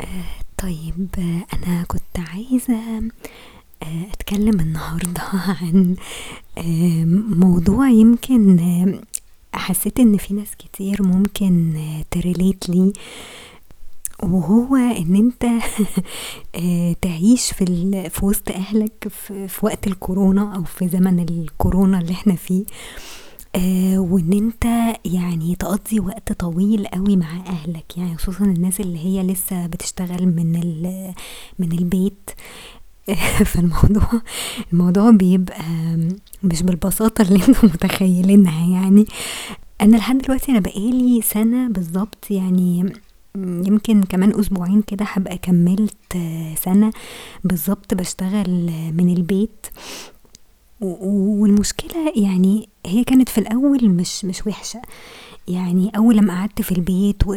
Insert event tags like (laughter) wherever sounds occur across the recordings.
آه، طيب أنا كنت عايزة آه، أتكلم النهاردة (laughs) عن آه، موضوع يمكن حسيت إن في ناس كتير ممكن آه، تريليت ليه وهو أنت (laughs) آه، تعيش في في وسط أهلك في في وقت الكورونا أو في زمن الكورونا اللي إحنا فيه. آه، وإن أنت يعني تقضي وقت طويل قوي مع أهلك يعني خصوصا الناس اللي هي لسه بتشتغل من من البيت. (laughs) فالموضوع الموضوع بيبقى مش بالبساطة اللي أنتم متخيلينها يعني. أنا لحد دلوقتي أنا بقالي سنة بالظبط يعني يمكن كمان أسبوعين كده هبقى كملت سنة بالظبط بشتغل من البيت. والمشكلة يعني هي كانت في الأول مش مش وحشة. يعني أول لما قعدت في البيت و...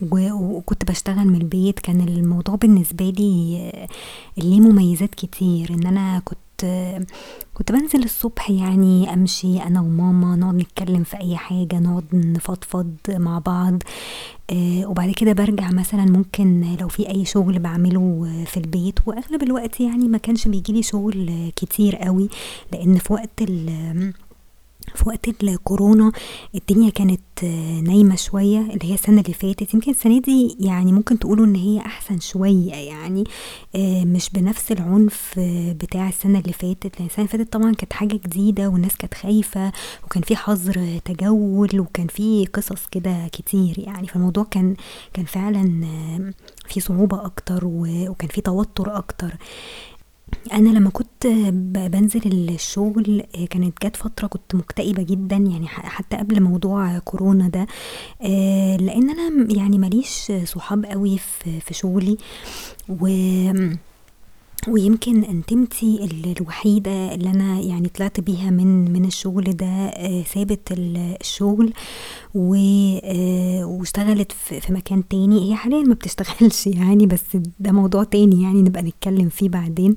و... وكنت بشتغل من البيت كان الموضوع بالنسبة لي ليه مميزات كتير. إن أنا كنت كنت بنزل الصبح يعني أمشي أنا وماما نقعد نتكلم في أي حاجة نقعد نفضفض مع بعض آه، وبعد كده برجع مثلا ممكن لو في أي شغل بعمله في البيت وأغلب الوقت يعني ما كانش بيجيلي شغل كتير قوي لأن في وقت في وقت الكورونا الدنيا كانت نايمة شوية اللي هي السنة اللي فاتت. يمكن السنة دي يعني ممكن تقولوا إن هي أحسن شوية يعني آه، مش بنفس العنف بتاع السنة اللي فاتت. لأن السنة اللي فاتت طبعا كانت حاجة جديدة والناس كانت خايفة وكان في حظر تجول وكان في قصص كده كتير يعني. فالموضوع كان كان فعلا آه، في صعوبة أكتر وكان في توتر أكتر. أنا لما كنت بنزل الشغل آه، كانت جت فترة كنت مكتئبة جدا يعني حتى قبل موضوع كورونا ده آه، لأن أنا م- يعني ماليش صحاب في في شغلي و ويمكن انتمتي ال- الوحيدة اللي أنا يعني طلعت بيها من من الشغل ده آه، سابت ال- الشغل و آه، واشتغلت في مكان تاني. هي حاليا ما بتشتغلش (laughs) يعني بس ده موضوع تاني يعني نبقى نتكلم فيه بعدين.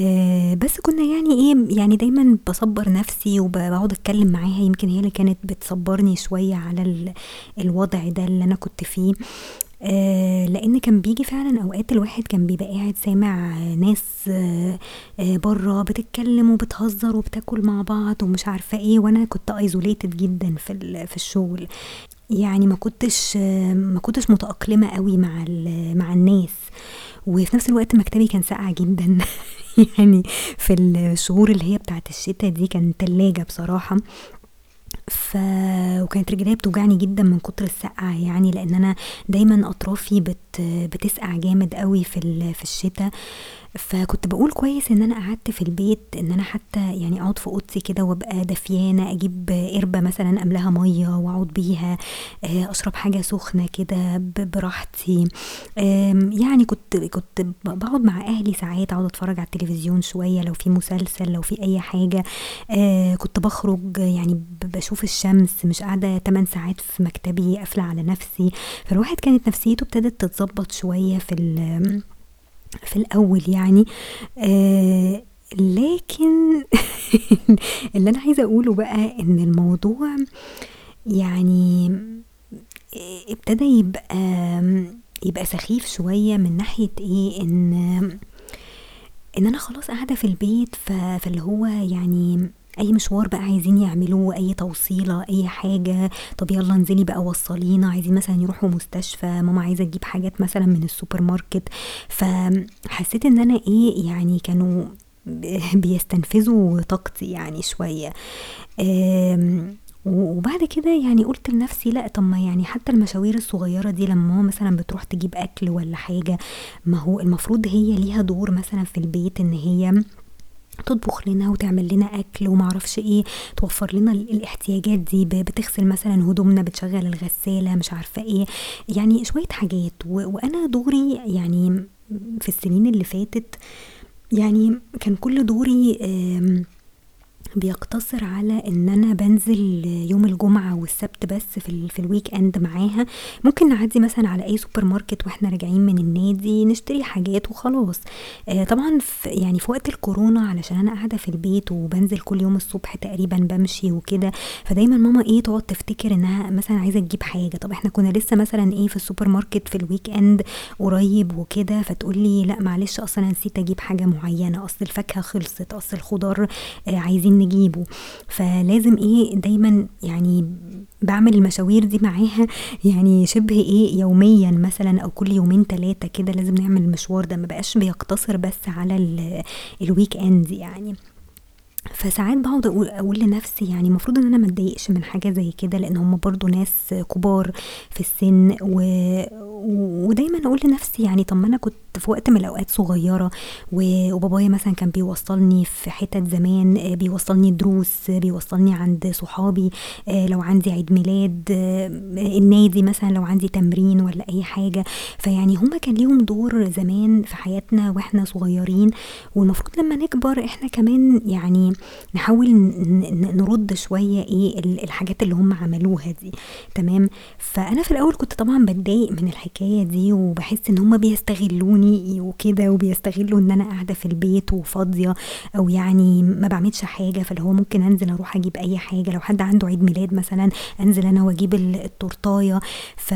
آه، بس كنا يعني إيه يعني دايما بصبر نفسي وبقعد أتكلم معاها. يمكن هي اللي كانت بتصبرني شوية على ال- الوضع ده اللي أنا كنت فيه. آه، لأن كان بيجي فعلا أوقات الواحد كان بيبقى قاعد سامع ناس آه، آه، بره بتتكلم وبتهزر وبتاكل مع بعض ومش عارفة إيه وأنا كنت ايزوليتد جدا في في الشغل. يعني ما كنتش ما كنتش متأقلمة قوي مع مع الناس. وفي نفس الوقت مكتبي كان ساقع جدا. (laughs) يعني في الشهور اللي هي بتاعت الشتاء دي كان تلاجة بصراحة. ف وكانت رجليا بتوجعني جدا من كتر السقعة يعني لأن أنا دايما أطرافي بت... بتسقع جامد قوي في. في الشتاء فكنت بقول كويس إن أنا قعدت في البيت إن أنا حتى يعني أقعد في أوضتي كده وأبقى دفيانة أجيب قربة مثلا املاها مية وأقعد بيها آه، أشرب حاجة سخنة كده براحتي. يعني كنت كنت بقعد مع أهلي ساعات أقعد أتفرج على التلفزيون شوية لو في مسلسل لو في أي حاجة. آه، كنت بخرج يعني بشوف الشمس مش قاعدة 8 ساعات في مكتبي قافلة على نفسي. فالواحد كانت نفسيته ابتدت تتظبط شوية في في الأول يعني آه لكن (laughs) اللي أنا عايزة أقوله بقى إن الموضوع يعني ابتدى يبقى يبقى سخيف شوية من ناحية إيه إن إن أنا خلاص قاعدة في البيت فاللي هو يعني أي مشوار بقى عايزين يعملوه أي توصيلة أي حاجة طب يلا انزلي بقى وصلينا عايزين مثلا يروحوا مستشفى ماما عايزة تجيب حاجات مثلا من السوبر ماركت. فحسيت إن أنا إيه يعني كانوا بيستنفذوا طاقتي يعني شوية. وبعد كده يعني قلت لنفسي لأ طب ما يعني حتى المشاوير الصغيرة دي لما ماما مثلا بتروح تجيب أكل ولا حاجة ما هو المفروض هي ليها دور مثلا في البيت إن هي تطبخ لنا وتعمل لنا أكل ومعرفش إيه توفر لنا ال- الاحتياجات دي بتغسل مثلا هدومنا بتشغل الغسالة مش عارفة إيه. يعني شوية حاجات وأنا دوري يعني في السنين اللي فاتت يعني كان كل دوري بيقتصر على إن أنا بانزل يوم الجمعة والسبت بس في ال في ال weekend معاها، ممكن نعدّي مثلًا على أي سوبر ماركت وإحنا راجعين من النادي نشتري حاجات وخلاص، آآ طبعًا ف يعني في وقت الكورونا علشان أنا قاعدة في البيت وبانزل كل يوم الصبح تقريبًا بامشي وكده، فدايمًا ماما إيه تقعد تفتكر إنها مثلًا عايزة تجيب حاجة، طب إحنا كنا لسه مثلًا إيه في السوبر ماركت في ال weekend قريب وكده، فتقول لي: "لأ معلش أصل أنا نسيت أجيب حاجة معينة، أصل الفاكهة خلصت، أصل الخضار آآ عايزين نجيبه." فلازم إيه دايمًا يعني باعمل المشاوير دي معاها يعني شبه إيه يوميًا مثلًا أو كل يومين 3 كده لازم نعمل المشوار ده، ما بقاش بيقتصر بس على ال الweekend يعني. فساعات باقعد أقول أقول لنفسي يعني المفروض إن أنا ما أتضايقش من حاجة زي كده، لإن هُم برضه ناس كبار في السن و ودايمًا أقول لنفسي يعني طب ما أنا كنت في وقت من الأوقات صغيرة و وبابايا مثلًا كان بيوصّلني في حتت زمان، آآ بيوصّلني دروس، بيوصّلني عند صحابي، آآ لو عندي عيد ميلاد، النادي مثلًا لو عندي تمرين والّا أي حاجة، فيعني هُم كان ليهم دور زمان في حياتنا وإحنا صغيرين، والمفروض لمّا نكبر إحنا كمان يعني نحاول نرُد شوية إيه ال الحاجات اللي هُم عملوها دي، تمام، فأنا في الأول كنت طبعًا باتضايق من الحكاية دي وباحس إن هُم بيستغلوني وكده وبيستغلوا إن أنا قاعدة في البيت وفاضية أو يعني ما باعملش حاجة، فاللي هو ممكن أنزل أروح أجيب أي حاجة، لو حد عنده عيد ميلاد مثلًا أنزل أنا وأجيب ال التورتاية، ف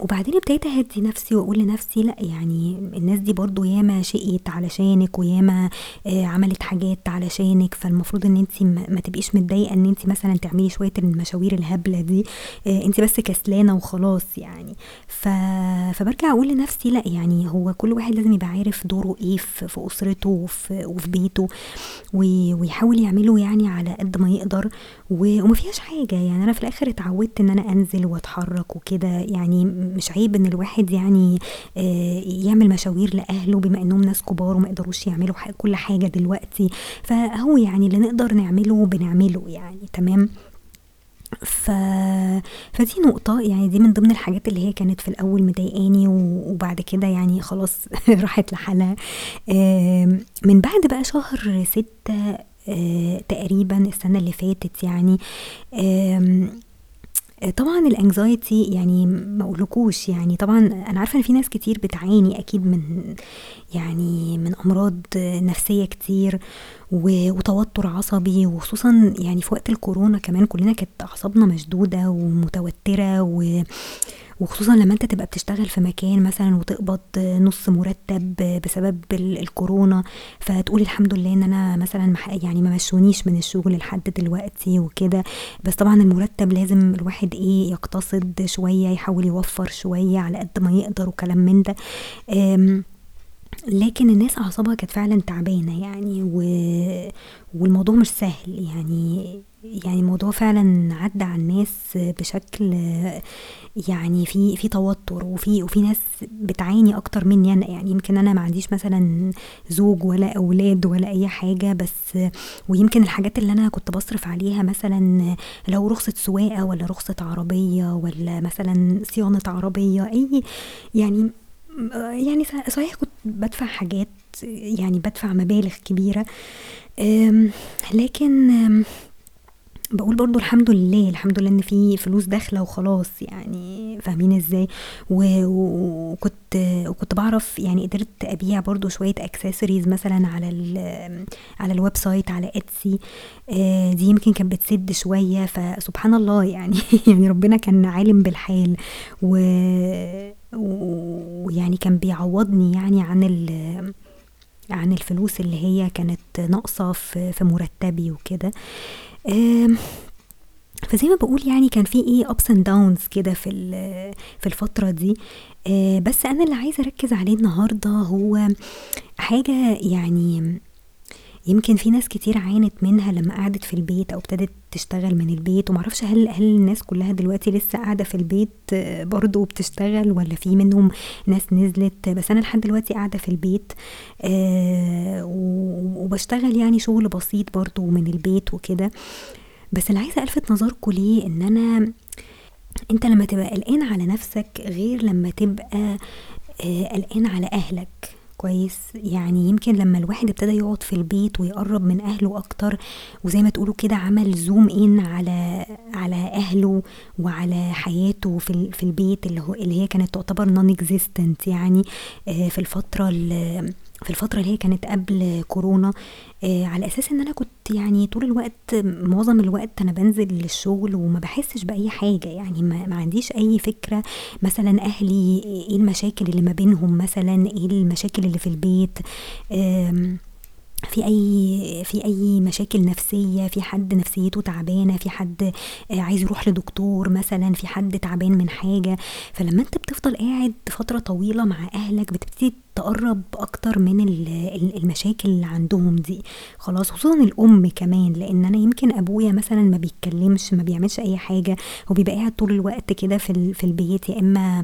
وبعدين ابتديت أهدّي نفسي وأقول لنفسي لأ يعني الناس دي برضه ياما شقيت علشانِك وياما آآ عملت حاجات علشانِك، فالمفروض إن أنتِ ما تبقيش متضايقة إن أنتِ مثلًا تعملي شوية المشاوير الهبلة دي، آآ أنتِ بس كسلانة وخلاص يعني. ف فبارجع أقول لنفسي لأ يعني هو كل واحد لازم يبقى عارف دوره إيه في أسرته وفي وفي بيته ويحاول يعمله يعني على قد ما يقدر وما فيهاش حاجة، يعني أنا في الآخر اتعودت إن أنا أنزل وأتحرك وكده، يعني مش عيب إن الواحد يعني آآ يعمل مشاوير لأهله بما إنهم ناس كبار وما يقدروش يعملوا كل حاجة دلوقتي، فأهو يعني اللي نقدر نعمله بنعمله يعني تمام. ف فدي نقطة يعني دي من ضمن الحاجات اللي هي كانت في الأول مضايقاني وبعد كده يعني خلاص (laughs) راحت لحالها. من بعد بقى شهر 6 آآ تقريبًا السنة اللي فاتت يعني، آمم طبعًا الanxiety يعني ما أقولكوش يعني. طبعًا أنا عارفة إن في ناس كتير بتعاني أكيد من يعني من أمراض نفسية كتير وتوتر عصبي وخصوصًا يعني في وقت الكورونا كمان كلنا كانت أعصابنا مشدودة ومتوترة و وخصوصًا لمّا أنت تبقى بتشتغل في مكان مثلًا وتقبض نُص مرتب بسبب ال الكورونا، فتقول الحمد لله إن أنا مثلًا يعني ما مشّونيش من الشغل لحد دلوقتي وكده، بس طبعًا المرتب لازم الواحد إيه يقتصد شوية، يحاول يوفّر شوية على قد ما يقدر وكلام من ده. لكن الناس أعصابها كانت فعلًا تعبانة يعني و والموضوع مش سهل، يعني يعني الموضوع فعلًا عدّى على الناس بشكل يعني في في توتر وفي وفي ناس بتعاني أكتر مني أنا، يعني يمكن أنا ما عنديش مثلًا زوج ولا أولاد ولا أي حاجة، بس ويمكن الحاجات اللي أنا كنت باصرف عليها مثلًا لو رخصة سواقة والّا رخصة عربية والّا مثلًا صيانة عربية أي يعني يعني صحيح كنت بادفع حاجات يعني بادفع مبالغ كبيرة، آمم لكن آمم باقول برضه الحمد لله، الحمد لله إن في فلوس داخلة وخلاص يعني فاهمين إزاي؟ و وكنت وكنت باعرف يعني قدرت أبيع برضه شوية accessories مثلًا على ال على الwebsite على Etsy آآ دي يمكن كانت بتسِد شوية، فسبحان الله يعني (laughs) يعني ربنا كان عالم بالحال و ويعني كان بيعوّضني يعني عن ال عن الفلوس اللي هي كانت ناقصة في في مرتبي وكده. فزي ما باقول يعني كان في إيه ups and downs كده في في الفترة دي، آآ بس أنا اللي عايزة أركّز عليه النهارده هو حاجة يعني يمكن في ناس كتير عانت منها لمّا قعدت في البيت أو ابتدت تشتغل من البيت، وما أعرفش هل هل الناس كلها دلوقتي لسه قاعدة في البيت برضه وبتشتغل والّا في منهم ناس نزلت، بس أنا لحد دلوقتي قاعدة في البيت آآ و وباشتغل يعني شغل بسيط برضه من البيت وكده، بس اللي عايزة ألفت نظركم ليه؟ إن أنا أنت لمّا تبقى قلقان على نفسك غير لمّا تبقى آآ قلقان على أهلك، كويس. يعني يمكن لما الواحد ابتدى يقعد في البيت ويقرب من أهله أكتر وزي ما تقولوا كده عمل zoom in على على أهله وعلى حياته في في البيت اللي هو اللي هي كانت تعتبر non-existent يعني آه، في الفترة في الفترة اللي هي كانت قبل كورونا آه على أساس إن أنا كنت يعني طول الوقت معظم الوقت أنا بنزل للشغل وما بحسش بأي حاجة يعني ما, ما عنديش أي فكرة مثلا أهلي إيه المشاكل اللي ما بينهم مثلا إيه المشاكل اللي في البيت آه في أي في أي مشاكل نفسية في حد نفسيته تعبانة في حد عايز يروح لدكتور مثلا في حد تعبان من حاجة. فلما أنت بتفضل قاعد فترة طويلة مع أهلك بتبتدي تقرب أكتر من المشاكل اللي عندهم دي. خلاص خصوصا الأم كمان لأن أنا يمكن أبويا مثلا ما بيتكلمش ما بيعملش أي حاجة هو بيبقى قاعد طول الوقت كده في في البيت يا إما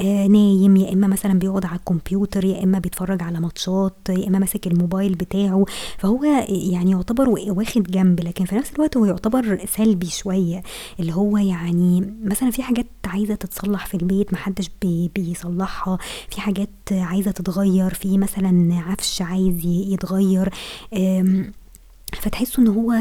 آه نايم يا إما مثلا بيقعد على الكمبيوتر يا إما بيتفرج على ماتشات يا إما ماسك الموبايل بتاعه. فهو يعني يعتبر واخد جنب لكن في نفس الوقت هو يعتبر سلبي شوية. اللي هو يعني مثلا في حاجات عايزة تتصلح في البيت محدش بي بيصلحها. في حاجات عايزة تتغير يتغير في مثلا عفش عايز يتغير فتحسوا إن هو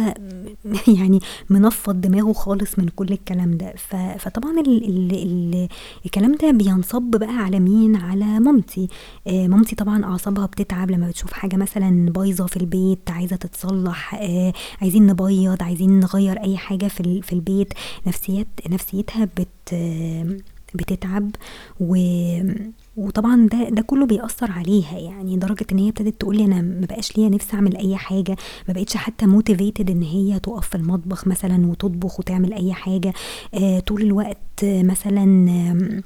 (laughs) يعني منفض دماغه خالص من كل الكلام ده. فطبعا ال ال ال الكلام ده بينصب بقى على مين؟ على مامتي. آه مامتي طبعا أعصابها بتتعب لما بتشوف حاجة مثلا بايظة في البيت عايزة تتصلح آه عايزين نبيض عايزين نغير أي حاجة في في البيت. نفسيات نفسيتها بت بتتعب و وطبعا ده ده كله بيأثر عليها. يعني لدرجة إن هي ابتدت تقول لي أنا ما بقاش ليا نفسي أعمل أي حاجة ما بقتش حتى موتيفيتد إن هي تقف في المطبخ مثلا وتطبخ وتعمل أي حاجة. آه طول الوقت مثلا آه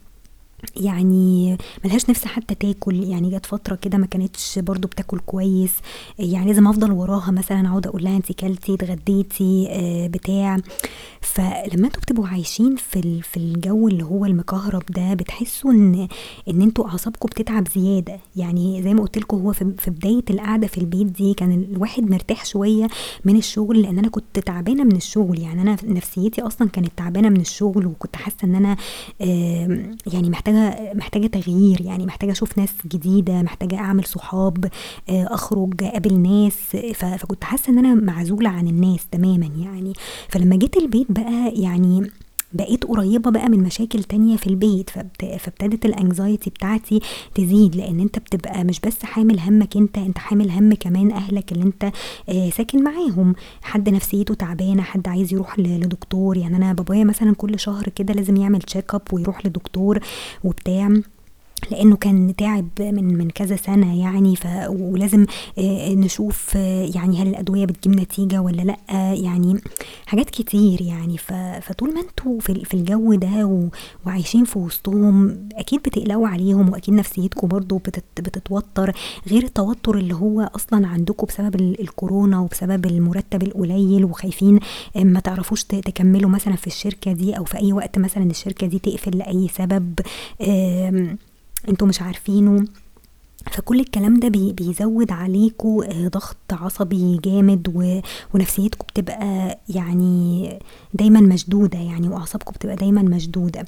يعني ملهاش نفس حتى تاكل يعني جت فترة كده ما كانتش برضو بتاكل كويس يعني لازم أفضل وراها مثلا أقعد أقول لها انت كلتي اتغديتي آه بتاع. فلما أنتوا بتبقوا عايشين في في الجو اللي هو المكهرب ده بتحسوا إن إن أنتوا أعصابكم بتتعب زيادة. يعني زي ما قلت لكم هو في, بداية القعدة في البيت دي كان الواحد مرتاح شوية من الشغل لأن أنا كنت تعبانة من الشغل. يعني أنا نفسيتي أصلا كانت تعبانة من الشغل وكنت حاسة إن أنا يعني محتاجة محتاجة محتاجة تغيير يعني محتاجة أشوف ناس جديدة محتاجة أعمل صحاب آه، أخرج أقابل ناس. فكنت حاسة إن أنا معزولة عن الناس تماما يعني. فلما جيت البيت بقى يعني بقيت قريبة بقى من مشاكل تانية في البيت فابتدت ال anxiety بتاعتي تزيد لأن انت بتبقى مش بس حامل همك انت انت حامل هم كمان أهلك اللي انت آه ساكن معاهم. حد نفسيته تعبانة حد عايز يروح لدكتور. يعني أنا بابايا مثلا كل شهر كده لازم يعمل check up ويروح لدكتور وبتاع. لأنه كان تعب من من كذا سنة يعني ف ولازم آه، نشوف آه، يعني هل الأدوية بتجيب نتيجة ولا لأ يعني حاجات كتير يعني. فطول ما أنتوا في في الجو ده وعايشين في وسطهم أكيد بتقلقوا عليهم وأكيد نفسيتكم برضو بتتوتر. غير التوتر اللي هو أصلا عندكم بسبب الكورونا وبسبب المرتب القليل وخايفين آه، ما تعرفوش تكملوا مثلا في الشركة دي أو في أي وقت مثلا الشركة دي تقفل لأي سبب أنتوا مش عارفينه. فكل الكلام ده بي بيزود عليكوا آه، ضغط عصبي جامد ونفسيتكم بتبقى يعني دايما مشدودة يعني واعصابكم بتبقى دايما مشدودة.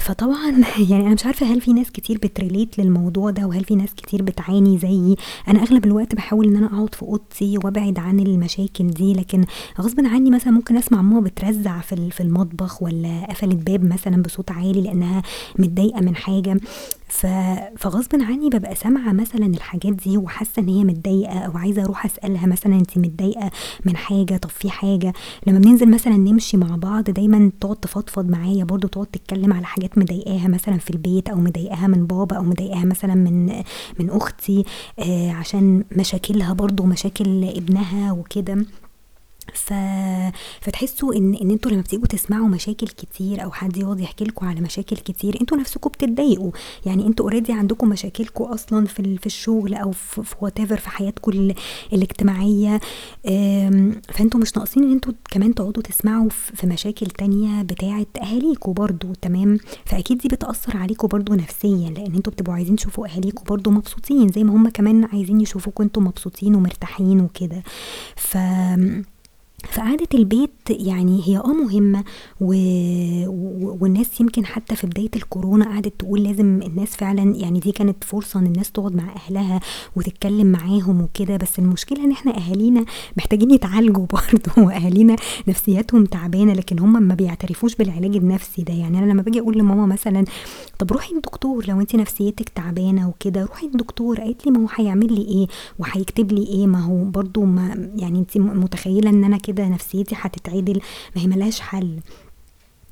فطبعا (laughs) يعني أنا مش عارفة هل في ناس كتير بتريليت للموضوع ده وهل في ناس كتير بتعاني زيي. أنا أغلب الوقت بحاول إن أنا أقعد في أوضتي وأبعد عن المشاكل دي لكن غصب عني مثلا ممكن أسمع ماما بترزع في في المطبخ ولا قفلت باب مثلا بصوت عالي لأنها متضايقة من حاجة. فغصب عني ببقى سامعة مثلا الحاجات دي وحاسة إن هي متضايقة أو عايزة أروح أسألها مثلا انت متضايقة من حاجة طب في حاجة؟ لما بننزل مثلا نمشي مع بعض دايما تقعد تفضفض معايا برضو تقعد تتكلم على حاجات مضايقاها مثلا في البيت أو مضايقاها من بابا أو مضايقاها مثلا من من أختي آه عشان مشاكلها برضو مشاكل ابنها وكده. ف... فتحسوا ان إن أنتوا لما بتيجوا تسمعوا مشاكل كتير أو حد يقعد يحكي لكم على مشاكل كتير أنتوا نفسكم بتتضايقوا. يعني أنتوا already عندكم مشاكلكم أصلا في في الشغل أو في وات في حياتكم الاجتماعية. فانتوا مش ناقصين إن أنتوا كمان تقعدوا تسمعوا في مشاكل تانية بتاعه اهاليكم برضو تمام؟ فأكيد دي بتأثر عليكم برضو نفسيا لأن أنتوا بتبقوا عايزين تشوفوا اهاليكم برضو مبسوطين زي ما هم كمان عايزين يشوفوكم أنتوا مبسوطين ومرتاحين وكده. ف فقعدة البيت يعني هي آه مهمة و و والناس يمكن حتى في بداية الكورونا قعدت تقول لازم الناس فعلًا يعني دي كانت فرصة إن الناس تقعد مع أهلها وتتكلم معاهم وكده، بس المشكلة إن إحنا أهالينا محتاجين يتعالجوا (laughs) برضه وأهالينا نفسياتهم تعبانة، لكن هُم ما بيعترفوش بالعلاج النفسي ده، يعني أنا لمّا باجي أقول لماما مثلًا طب روحي لدكتور لو أنتِ نفسيتِك تعبانة وكده، روحي لدكتور، قالت لي: "ما هو هيعمل لي إيه وهيكتب لي إيه؟ ما هو برضه ما يعني أنتِ متخيلة إن أنا كده نفسيتي هتتعدل، ما هي ما لهاش حل."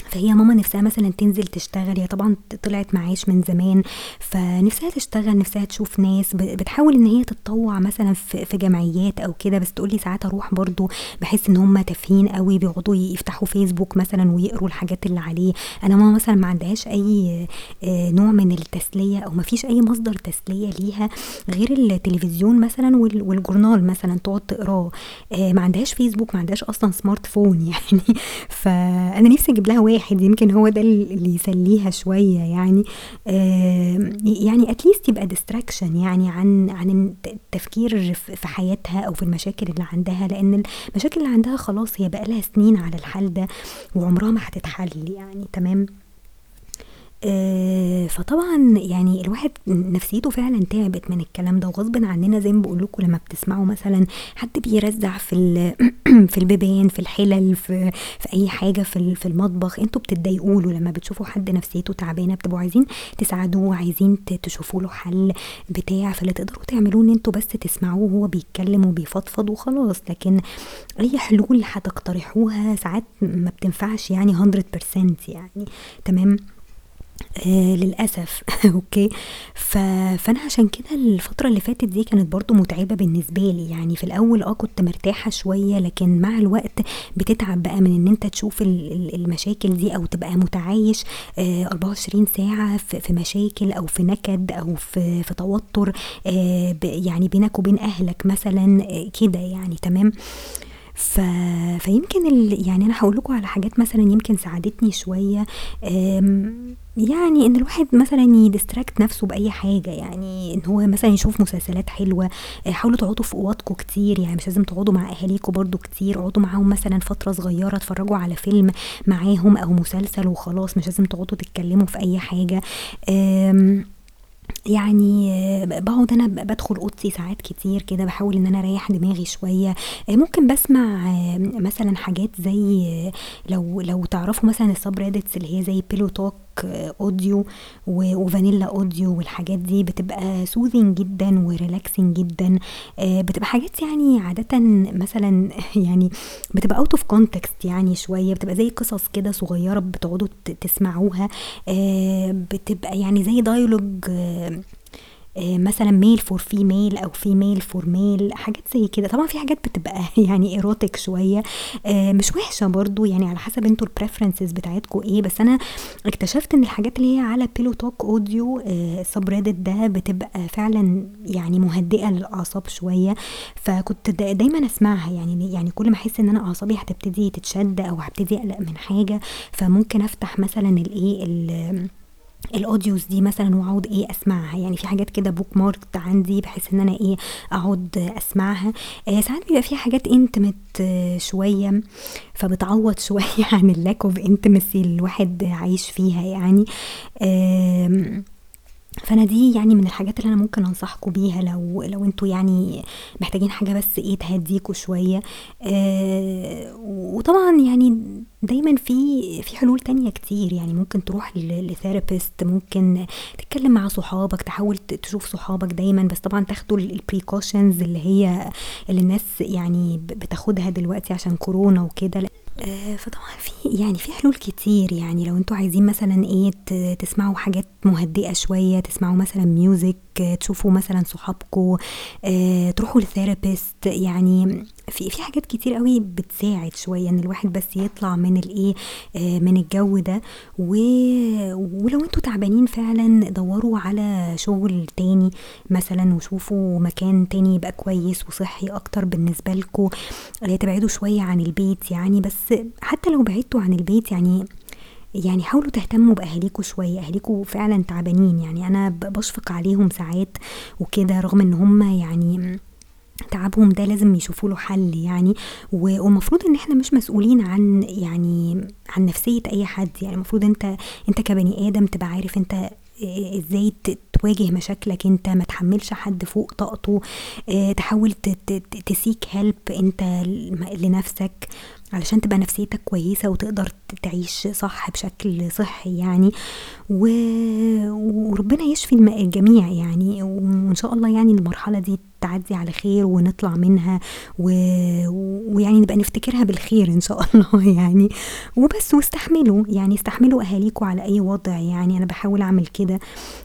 فهي ماما نفسها مثلًا تنزل تشتغل، هي طبعًا طلعت معاش من زمان، فنفسها تشتغل، نفسها تشوف ناس، بتحاول إن هي تتطوع مثلًا في جمعيات أو كده، بس تقول لي ساعات أروح برضه باحس إن هُم تافهين أوي، بيقعدوا يفتحوا فيسبوك مثلًا ويقروا الحاجات اللي عليه، أنا ماما مثلًا ما عندهاش أي آآ نوع من التسلية أو ما فيش أي مصدر تسلية ليها غير التلفزيون مثلًا وال والجورنال مثلًا تقعد تقراه، آآ ما عندهاش فيسبوك، ما عندهاش أصلًا سمارت فون (laughs) يعني، فأنا نفسي أجيب لها واحد يمكن هو ده اللي يسليها شوية يعني، آمم يعني least يبقى distraction يعني عن عن التفكير في حياتها أو في المشاكل اللي عندها، لإن المشاكل اللي عندها خلاص هي بقى لها سنين على الحال ده وعمرها ما هتتحل يعني، تمام؟ آآ فطبعًا يعني الواحد نفسيته فعلًا تعبت من الكلام ده وغصبٍ عننا زي ما باقول لكم لمّا بتسمعوا مثلًا حد بيرزّع في (clears throat) في البيبان، في الحلل، في في أي حاجة في في المطبخ، أنتم بتتضايقوا له، لمّا بتشوفوا حد نفسيته تعبانة بتبقوا عايزين تساعدوه، عايزين ت تشوفوا له حل بتاع، فاللي تقدروا تعملوه إن أنتم بس تسمعوه وهو بيتكلم وبيفضفض وخلاص، لكن أي حلول هتقترحوها ساعات ما بتنفعش يعني 100% يعني، تمام؟ آآ للأسف. (laughs) أوكي، ف فأنا عشان كده الفترة اللي فاتت دي كانت برضه متعبة بالنسبة لي، يعني في الأول آه كنت مرتاحة شوية، لكن مع الوقت بتتعب بقى من إن أنت تشوف ال ال المشاكل دي أو تبقى متعايش آآ 24 ساعة في في مشاكل أو في نكد أو في في توتر آآ ب يعني بينك وبين أهلك مثلًا كده يعني، تمام؟ ف فيمكن ال يعني أنا هاقول لكم على حاجات مثلًا يمكن ساعدتني شوية، آمم يعني إن الواحد مثلًا يdistract نفسه بأي حاجة، يعني إن هو مثلًا يشوف مسلسلات حلوة، حاولوا تقعدوا في أوضكم كتير، يعني مش لازم تقعدوا مع أهاليكم برضه كتير، اقعدوا معاهم مثلًا فترة صغيرة اتفرجوا على فيلم معاهم أو مسلسل وخلاص، مش لازم تقعدوا تتكلموا في حاجة، آمم يعني باقعد أنا بادخل أوضتي ساعات كتير كده، باحاول إن أنا أريّح دماغي شوية، ممكن باسمع مثلًا حاجات زي لو لو تعرفوا مثلًا الsubreddits اللي هي زي pillow talk audio و وvanilla audio والحاجات دي بتبقى soothing جدًا وrelaxing جدًا، بتبقى حاجات يعني عادةً مثلًا (laughs) يعني بتبقى out of context يعني شوية، بتبقى زي قصص كده صغيرة بتقعدوا تسمعوها، بتبقى يعني زي آآ مثلًا male for female أو female for male حاجات زي كده، طبعًا في حاجات بتبقى (laughs) يعني erotic شوية، آآ مش وحشة برضه يعني على حسب أنتم الpreferences بتاعتكم إيه، بس أنا اكتشفت إن الحاجات اللي هي على talk audio آآ الsubreddit ده بتبقى فعلًا يعني مهدئة للأعصاب شوية، فكنت دايمًا أسمعها. يعني يعني كل ما أحس إن أنا أعصابي هتبتدي تتشد أو هابتدي أقلق من حاجة، فممكن أفتح مثلًا الإيه ال الaudios دي مثلًا وأقعد إيه أسمعها، يعني في حاجات كده bookmarked عندي بحيث إن أنا إيه أقعد أسمعها، آآ ساعات بيبقى في حاجات intimate شوية، فبتعوض (laughs) شوية عن الlack of intimacy اللي الواحد عايش فيها يعني، آمم فأنا دي يعني من الحاجات اللي أنا ممكن أنصحكم بيها لو لو أنتم يعني محتاجين حاجة بس إيه تهديكم شوية، آآ وطبعًا يعني دايمًا في في حلول تانية كتير، يعني ممكن تروح ل لtherapist ممكن تتكلم مع صحابك، تحاول تشوف صحابك دايمًا، بس طبعًا تاخدوا ال الprecautions اللي هي اللي الناس يعني بتاخدها دلوقتي عشان كورونا وكده، آآ فطبعًا في يعني في حلول كتير، يعني لو أنتم عايزين مثلًا ت تسمعوا حاجات مهدئة شوية، تسمعوا مثلًا music تشوفوا مثلًا صحابكم، آآ تروحوا لtherapist يعني في في حاجات كتير أوي بتساعد شوية إن الواحد بس يطلع من الإيه، آآ من الجو ده، و ولو أنتم تعبانين فعلًا دوروا على شغل تاني مثلًا وشوفوا مكان تاني يبقى كويس وصحي أكتر بالنسبة لكم، تبعدوا شوية عن البيت يعني، بس حتى لو بعدتوا عن البيت يعني يعني حاولوا تهتموا بأهاليكم شوية، أهاليكم فعلًا تعبانين، يعني أنا ب باشفق عليهم ساعات وكده رغم إن هُم يعني تعبهم ده لازم يشوفوا له حل يعني. و والمفروض إن إحنا مش مسؤولين عن يعني عن نفسية أي حد، يعني المفروض أنت أنت كبني آدم تبقى عارف أنت آآ إزاي ت تواجه مشاكلك أنت، ما تحمّلش حد فوق طاقته، تحاول ت ت تseek help أنت ل لنفسك. علشان تبقى نفسيتك كويسة وتقدر تعيش صح بشكل صحّي يعني، و وربنا يشفي الجميع يعني، وإن شاء الله يعني المرحلة دي تعدّي على خير ونطلع منها و ويعني نبقى نفتكرها بالخير إن شاء (laughs) الله يعني، وبس واستحملوا، يعني استحملوا أهاليكم على أي وضع يعني، أنا باحاول أعمل كده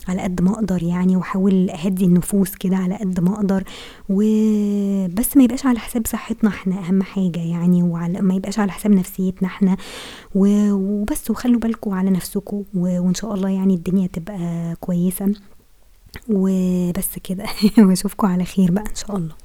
على قد ما أقدر يعني، وأحاول أهدّي النفوس كده على قد ما أقدر، وبس ما يبقاش على حساب صحتنا إحنا أهم حاجة يعني، وعلى ما يبقاش على حساب نفسيتنا إحنا، و وبس وخلّوا بالكم على نفسكم، و وإن شاء الله يعني الدنيا تبقى كويسة، وبس كده (laughs) وأشوفكم على خير بقى إن شاء الله.